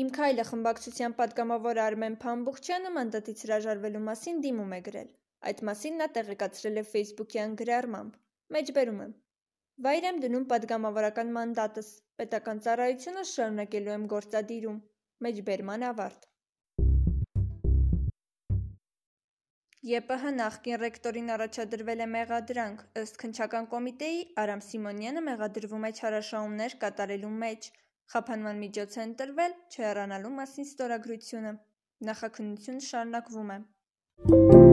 «Իմ քայլը» խմբակցության պատգամավոր Արմեն Փամբուխչյանը մանդատից հրաժարվելու մասին դիմում է գրել: Այդ մասին նա տեղեկացրել է ֆեյսբուքյան գրառմամբ: Մեջբերում եմ: «Վայր եմ դնում պատգամավորական մանդատս, պետական ծառայությունս շարունակելու եմ գործադիրում: Մեջբերման ավարտ»: ԵՊՀ նախկին ռեկտորին առաջադրվել է մեղադրանք: Ըստ քննչական կոմիտեի՝ Արամ Սիմոնյանը մեղադրվում է չարաշահումներ կատարելու մեջ: Խափանման միջոց է ընտրվել՝ չհեռանալու մասին ստորագրությունը: Նախաքննությունը շարունակվում է: